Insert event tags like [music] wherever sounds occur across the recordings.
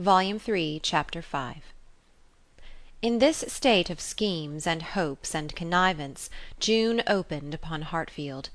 Volume Three, Chapter V In this state of schemes and hopes and connivance June opened upon Hartfield.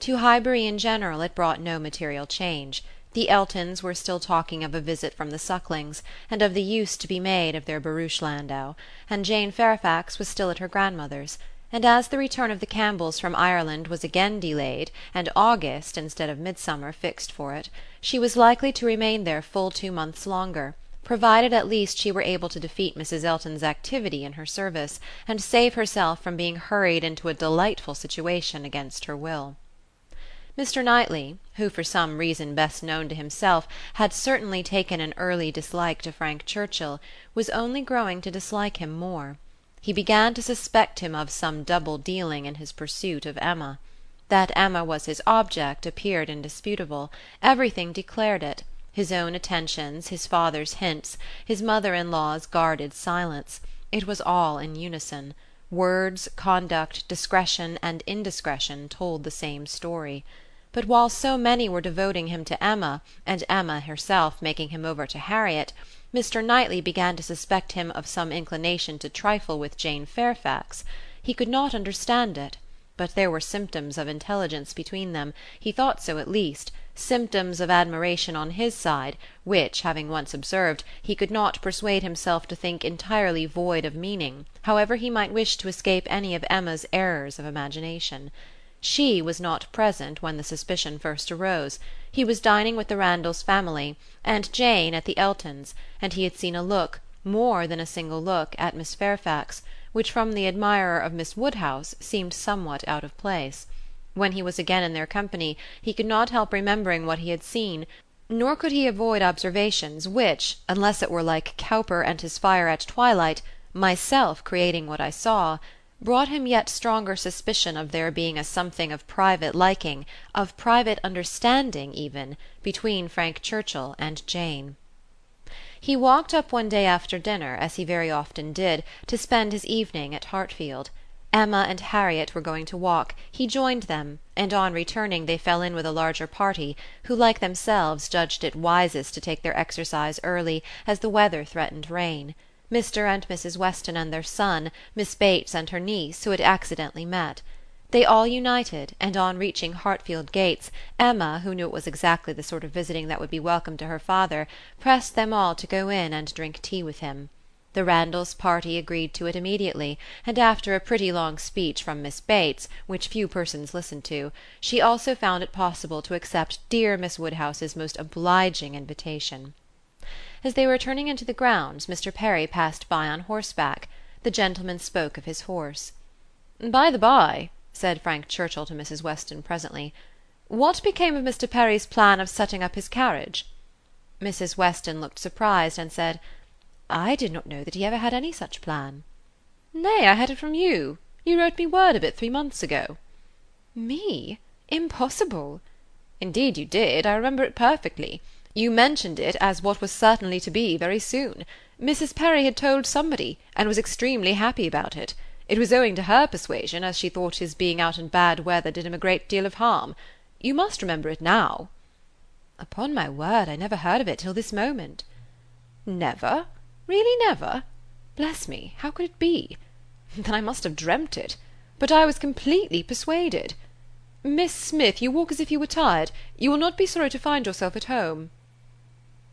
To Highbury in general it brought no material change. The Eltons were still talking of a visit from the Sucklings, and of the use to be made of their barouche landau, and Jane Fairfax was still at her grandmother's; and as the return of the Campbells from Ireland was again delayed and August instead of midsummer fixed for it, she was likely to remain there full two months longer provided at least she were able to defeat Mrs. Elton's activity in her service, and save herself from being hurried into a delightful situation against her will. Mr. Knightley, who for some reason best known to himself had certainly taken an early dislike to Frank Churchill, was only growing to dislike him more. He began to suspect him of some double dealing in his pursuit of Emma. That Emma was his object appeared indisputable; everything declared it his own attentions, his father's hints, his mother in law's guarded silence: it was all in unison; words, conduct, discretion and indiscretion told the same story. But while so many were devoting him to Emma, and Emma herself making him over to Harriet, Mr. Knightley began to suspect him of some inclination to trifle with Jane Fairfax. He could not understand it; but there were symptoms of intelligence between them, he thought so at least symptoms of admiration on his side, which, having once observed, he could not persuade himself to think entirely void of meaning, however he might wish to escape any of Emma's errors of imagination. She was not present when the suspicion first arose; he was dining with the Randalls family, and Jane at the Eltons', and he had seen a look, more than a single look, at Miss Fairfax, which from the admirer of Miss Woodhouse seemed somewhat out of place. When he was again in their company he could not help remembering what he had seen, nor could he avoid observations which, unless it were like Cowper and his fire at twilight, myself creating what I saw, brought him yet stronger suspicion of there being a something of private liking, of private understanding even, between Frank Churchill and Jane. He walked up one day after dinner, as he very often did, to spend his evening at Hartfield. Emma and Harriet were going to walk; he joined them, and on returning they fell in with a larger party, who like themselves judged it wisest to take their exercise early, as the weather threatened rain: Mr. and Mrs. Weston and their son, Miss Bates and her niece, who had accidentally met. They all united, and on reaching Hartfield gates, Emma, who knew it was exactly the sort of visiting that would be welcome to her father, pressed them all to go in and drink tea with him. The Randalls party agreed to it immediately, and after a pretty long speech from Miss Bates, which few persons listened to, she also found it possible to accept dear Miss Woodhouse's most obliging invitation. As they were turning into the grounds Mr. Perry passed by on horseback. The gentleman spoke of his horse. "By the bye," said Frank Churchill to Mrs. Weston presently, "what became of Mr. Perry's plan of setting up his carriage?" Mrs. Weston looked surprised, and said. I did not know that he ever had any such plan." "Nay, I had it from you. You wrote me word of it three months ago." "Me? Impossible!" "Indeed you did; I remember it perfectly. You mentioned it as what was certainly to be very soon. Mrs. Perry had told somebody, and was extremely happy about it. It was owing to her persuasion, as she thought his being out in bad weather did him a great deal of harm. You must remember it now." "Upon my word, I never heard of it till this moment." "Never? Really never? Bless me, how could it be? [laughs] Then I must have dreamt it. But I was completely persuaded. Miss Smith, you walk as if you were tired; you will not be sorry to find yourself at home."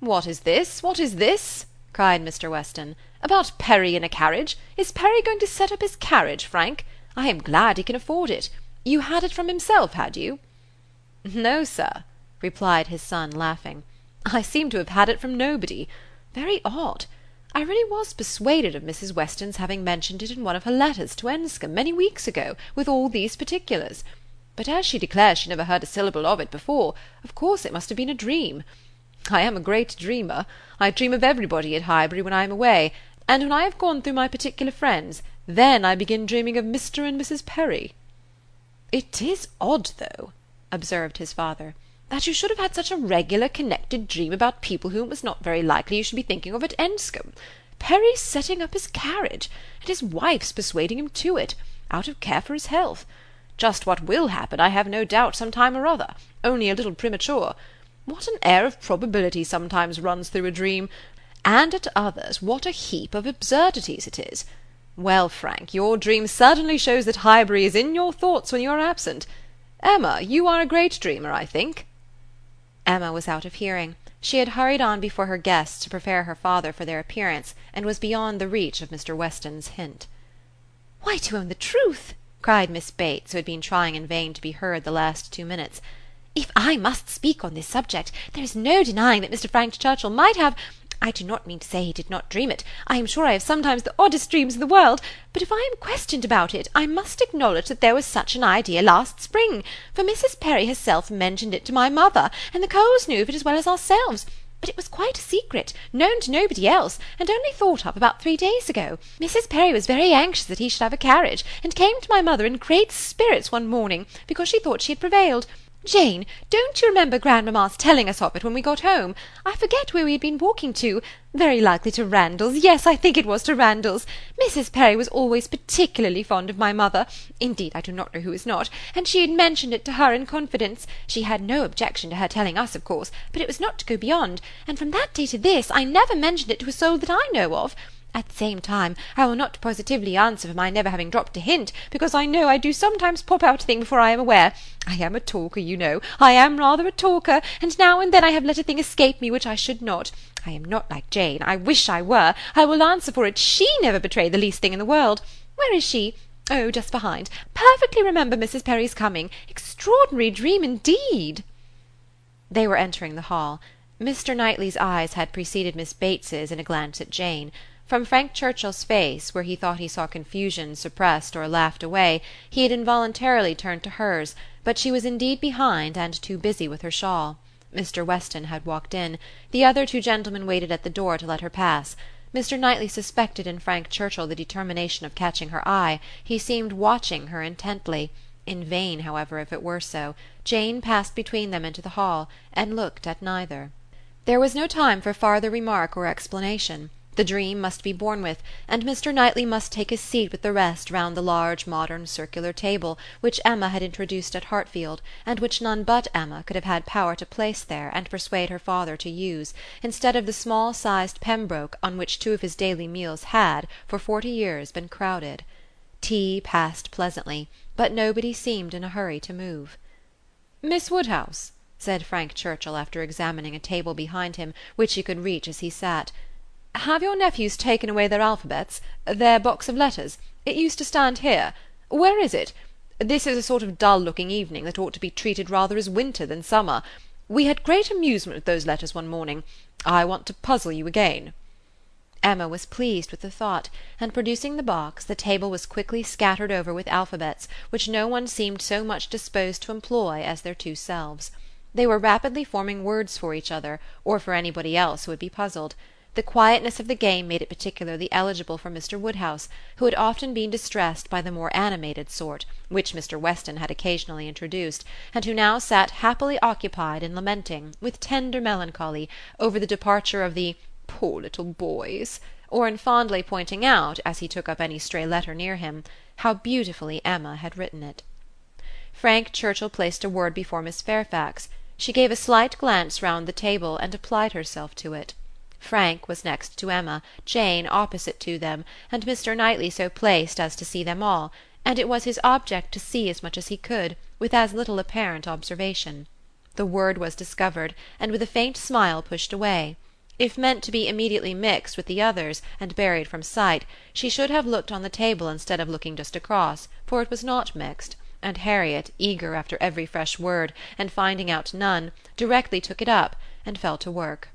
"What is this? What is this?" cried Mr. Weston. "About Perry in a carriage? Is Perry going to set up his carriage, Frank? I am glad he can afford it. You had it from himself, had you?" "No, sir," replied his son, laughing. "I seem to have had it from nobody. Very odd. I really was persuaded of Mrs. Weston's having mentioned it in one of her letters to Enscombe many weeks ago, with all these particulars; but as she declares she never heard a syllable of it before, of course it must have been a dream. I am a great dreamer; I dream of everybody at Highbury when I am away, and when I have gone through my particular friends, then I begin dreaming of Mr. and Mrs. Perry." "It is odd, though," observed his father, "that you should have had such a regular connected dream about people whom it was not very likely you should be thinking of at Enscombe. Perry setting up his carriage, and his wife's persuading him to it, out of care for his health. Just what will happen, I have no doubt, some time or other, only a little premature. What an air of probability sometimes runs through a dream! and at others what a heap of absurdities it is. Well, Frank, your dream certainly shows that Highbury is in your thoughts when you are absent. Emma, you are a great dreamer, I think." Emma was out of hearing. She had hurried on before her guests to prepare her father for their appearance, and was beyond the reach of Mr. Weston's hint. "Why, to own the truth," cried Miss Bates, who had been trying in vain to be heard the last two minutes, "if I must speak on this subject, there is no denying that Mr. Frank Churchill might have I do not mean to say he did not dream it; I am sure I have sometimes the oddest dreams in the world; but if I am questioned about it, I must acknowledge that there was such an idea last spring, for Mrs. Perry herself mentioned it to my mother, and the Coles knew of it as well as ourselves; but it was quite a secret, known to nobody else, and only thought of about three days ago. Mrs. Perry was very anxious that he should have a carriage, and came to my mother in great spirits one morning, because she thought she had prevailed. Jane, don't you remember grandmamma's telling us of it when we got home? I forget where we had been walking to; very likely to Randalls; yes, I think it was to Randalls. Mrs. Perry was always particularly fond of my mother indeed I do not know who is not and she had mentioned it to her in confidence. She had no objection to her telling us, of course, but it was not to go beyond, and from that day to this I never mentioned it to a soul that I know of. At the same time, I will not positively answer for my never having dropped a hint, because I know I do sometimes pop out a thing before I am aware. I am a talker, you know; I am rather a talker, and now and then I have let a thing escape me which I should not. I am not like Jane; I wish I were. I will answer for it she never betrayed the least thing in the world. Where is she? Oh, just behind. Perfectly remember Mrs. Perry's coming. Extraordinary dream indeed!" They were entering the hall. Mr. Knightley's eyes had preceded Miss Bates's in a glance at Jane. From Frank Churchill's face, where he thought he saw confusion suppressed or laughed away, he had involuntarily turned to hers, but she was indeed behind and too busy with her shawl. Mr. Weston had walked in; the other two gentlemen waited at the door to let her pass. Mr. Knightley suspected in Frank Churchill the determination of catching her eye; he seemed watching her intently. In vain, however, if it were so; Jane passed between them into the hall, and looked at neither. There was no time for farther remark or explanation. The dream must be borne with, and Mr. Knightley must take his seat with the rest round the large modern circular table which Emma had introduced at Hartfield, and which none but Emma could have had power to place there and persuade her father to use, instead of the small sized Pembroke on which two of his daily meals had, for forty years, been crowded. Tea passed pleasantly, but nobody seemed in a hurry to move. "Miss Woodhouse," said Frank Churchill after examining a table behind him which he could reach as he sat. Have your nephews taken away their alphabets, their box of letters? It used to stand here. Where is it? This is a sort of dull looking evening that ought to be treated rather as winter than summer. We had great amusement with those letters one morning. I want to puzzle you again." Emma was pleased with the thought, and producing the box, the table was quickly scattered over with alphabets which no one seemed so much disposed to employ as their two selves. They were rapidly forming words for each other, or for anybody else who would be puzzled. The quietness of the game made it particularly eligible for Mr. Woodhouse, who had often been distressed by the more animated sort, which Mr. Weston had occasionally introduced, and who now sat happily occupied in lamenting, with tender melancholy, over the departure of the "poor little boys," or in fondly pointing out, as he took up any stray letter near him, how beautifully Emma had written it. Frank Churchill placed a word before Miss Fairfax; she gave a slight glance round the table and applied herself to it. Frank was next to Emma, Jane opposite to them, and Mr. Knightley so placed as to see them all, and it was his object to see as much as he could, with as little apparent observation. The word was discovered, and with a faint smile pushed away. If meant to be immediately mixed with the others and buried from sight, she should have looked on the table instead of looking just across, for it was not mixed, and Harriet, eager after every fresh word, and finding out none, directly took it up, and fell to work.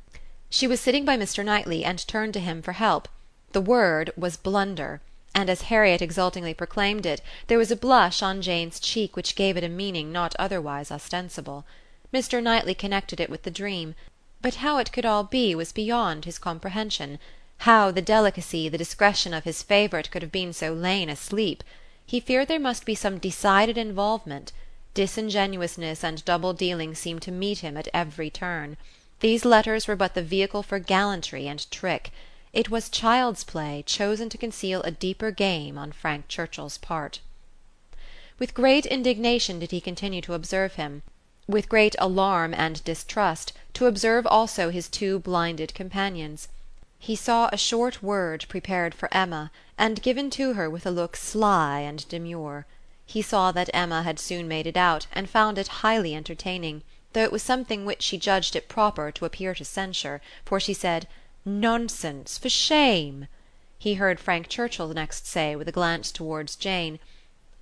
She was sitting by Mr. Knightley and turned to him for help. The word was blunder, and as Harriet exultingly proclaimed it there was a blush on Jane's cheek which gave it a meaning not otherwise ostensible. Mr. Knightley connected it with the dream, but how it could all be was beyond his comprehension; how the delicacy, the discretion of his favourite could have been so lain asleep. He feared there must be some decided involvement; disingenuousness and double dealing seemed to meet him at every turn. These letters were but the vehicle for gallantry and trick; it was child's play chosen to conceal a deeper game on Frank Churchill's part. With great indignation did he continue to observe him; with great alarm and distrust to observe also his two blinded companions. He saw a short word prepared for Emma, and given to her with a look sly and demure. He saw that Emma had soon made it out, and found it highly entertaining, though it was something which she judged it proper to appear to censure, for she said "Nonsense! For shame!" He heard Frank Churchill next say, with a glance towards Jane,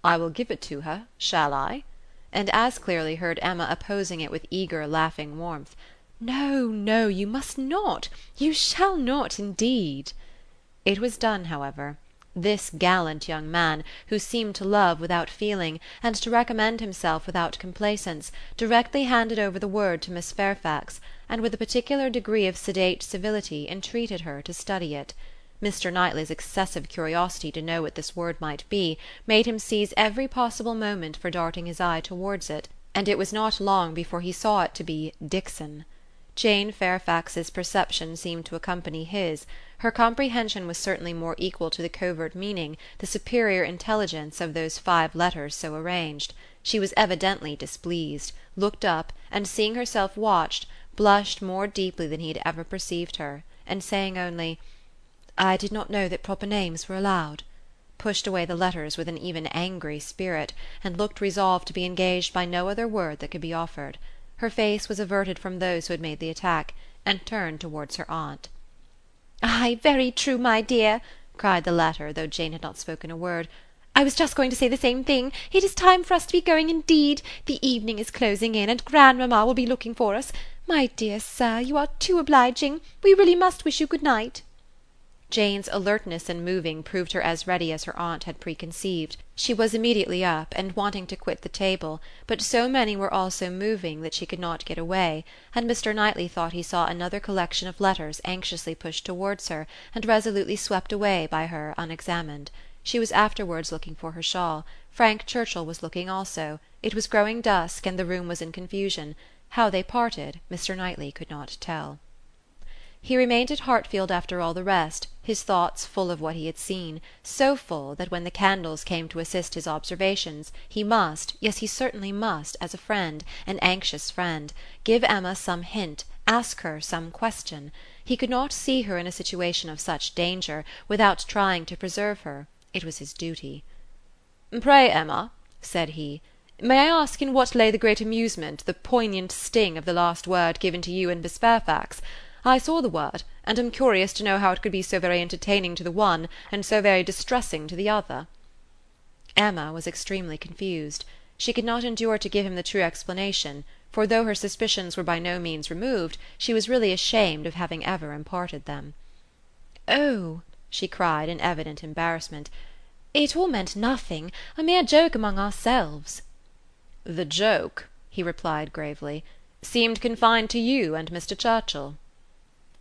"I will give it to her, shall I?" and as clearly heard Emma opposing it with eager laughing warmth. "No, no, you must not! You shall not indeed!" It was done, however. This gallant young man, who seemed to love without feeling, and to recommend himself without complaisance, directly handed over the word to Miss Fairfax, and with a particular degree of sedate civility entreated her to study it. Mr. Knightley's excessive curiosity to know what this word might be made him seize every possible moment for darting his eye towards it, and it was not long before he saw it to be Dixon. Jane Fairfax's perception seemed to accompany his; her comprehension was certainly more equal to the covert meaning, the superior intelligence, of those five letters so arranged. She was evidently displeased, looked up, and seeing herself watched, blushed more deeply than he had ever perceived her, and saying only, "I did not know that proper names were allowed," pushed away the letters with an even angry spirit, and looked resolved to be engaged by no other word that could be offered her face was averted from those who had made the attack, and turned towards her aunt. "Ay, very true, my dear," cried the latter, though Jane had not spoken a word. "I was just going to say the same thing. It is time for us to be going indeed. The evening is closing in, and grandmamma will be looking for us. My dear sir, you are too obliging. We really must wish you good night." Jane's alertness in moving proved her as ready as her aunt had preconceived. She was immediately up, and wanting to quit the table, but so many were also moving that she could not get away, and Mr. Knightley thought he saw another collection of letters anxiously pushed towards her and resolutely swept away by her unexamined. She was afterwards looking for her shawl; Frank Churchill was looking also; it was growing dusk, and the room was in confusion. How they parted, Mr. Knightley could not tell. He remained at Hartfield after all the rest, his thoughts full of what he had seen, so full that when the candles came to assist his observations he must, yes he certainly must, as a friend, an anxious friend, give Emma some hint, ask her some question. He could not see her in a situation of such danger without trying to preserve her: it was his duty. "Pray, Emma," said he, "may I ask in what lay the great amusement, the poignant sting of the last word given to you and Miss Fairfax? I saw the word, and am curious to know how it could be so very entertaining to the one, and so very distressing to the other." Emma was extremely confused. She could not endure to give him the true explanation, for though her suspicions were by no means removed, she was really ashamed of having ever imparted them. "Oh!" she cried in evident embarrassment, "it all meant nothing a mere joke among ourselves." "The joke," he replied gravely, "seemed confined to you and Mr. Churchill."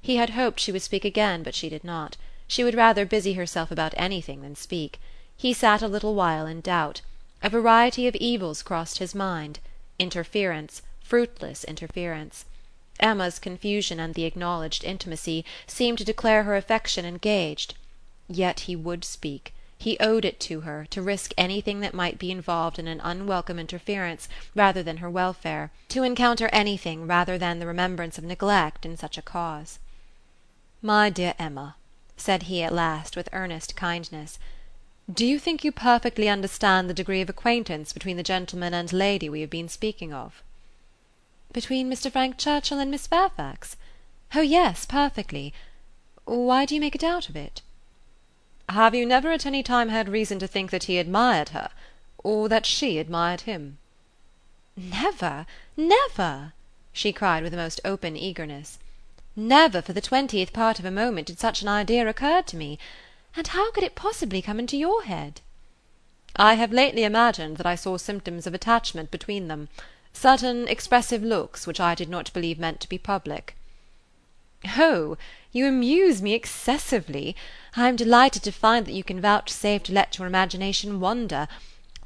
He had hoped she would speak again, but she did not. She would rather busy herself about anything than speak. He sat a little while in doubt. A variety of evils crossed his mind interference, fruitless interference. Emma's confusion and the acknowledged intimacy seemed to declare her affection engaged. Yet he would speak. He owed it to her, to risk anything that might be involved in an unwelcome interference rather than her welfare, to encounter anything rather than the remembrance of neglect in such a cause. "My dear Emma," said he at last with earnest kindness, "do you think you perfectly understand the degree of acquaintance between the gentleman and lady we have been speaking of?" "Between Mr. Frank Churchill and Miss Fairfax? Oh yes, perfectly. Why do you make a doubt of it?" "Have you never at any time had reason to think that he admired her, or that she admired him?" "Never, never!" she cried with the most open eagerness. Never for the twentieth part of a moment did such an idea occur to me. And how could it possibly come into your head?" "I have lately imagined that I saw symptoms of attachment between them certain expressive looks which I did not believe meant to be public." "Oh, you amuse me excessively. I am delighted to find that you can vouchsafe to let your imagination wander.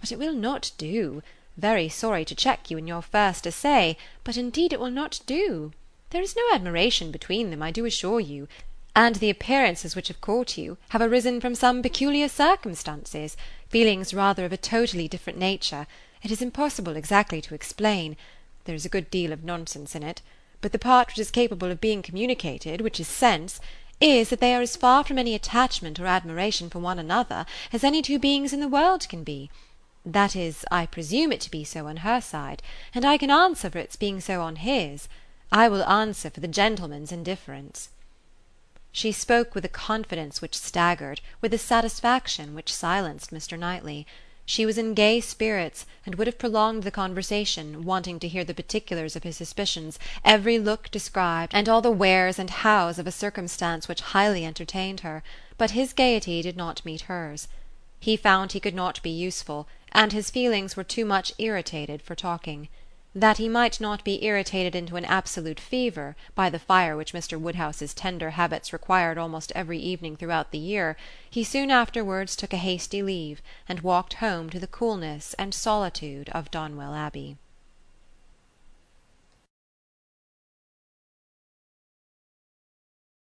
But it will not do. Very sorry to check you in your first essay, but indeed it will not do. There is no admiration between them, I do assure you; and the appearances which have caught you have arisen from some peculiar circumstances, feelings rather of a totally different nature; it is impossible exactly to explain; there is a good deal of nonsense in it; but the part which is capable of being communicated, which is sense, is, that they are as far from any attachment or admiration for one another as any two beings in the world can be. That is, I presume it to be so on her side, and I can answer for its being so on his. I will answer for the gentleman's indifference." She spoke with a confidence which staggered, with a satisfaction which silenced Mr. Knightley. She was in gay spirits, and would have prolonged the conversation, wanting to hear the particulars of his suspicions, every look described, and all the wheres and hows of a circumstance which highly entertained her; but his gaiety did not meet hers. He found he could not be useful, and his feelings were too much irritated for talking. That he might not be irritated into an absolute fever by the fire which Mr. Woodhouse's tender habits required almost every evening throughout the year, he soon afterwards took a hasty leave, and walked home to the coolness and solitude of Donwell Abbey.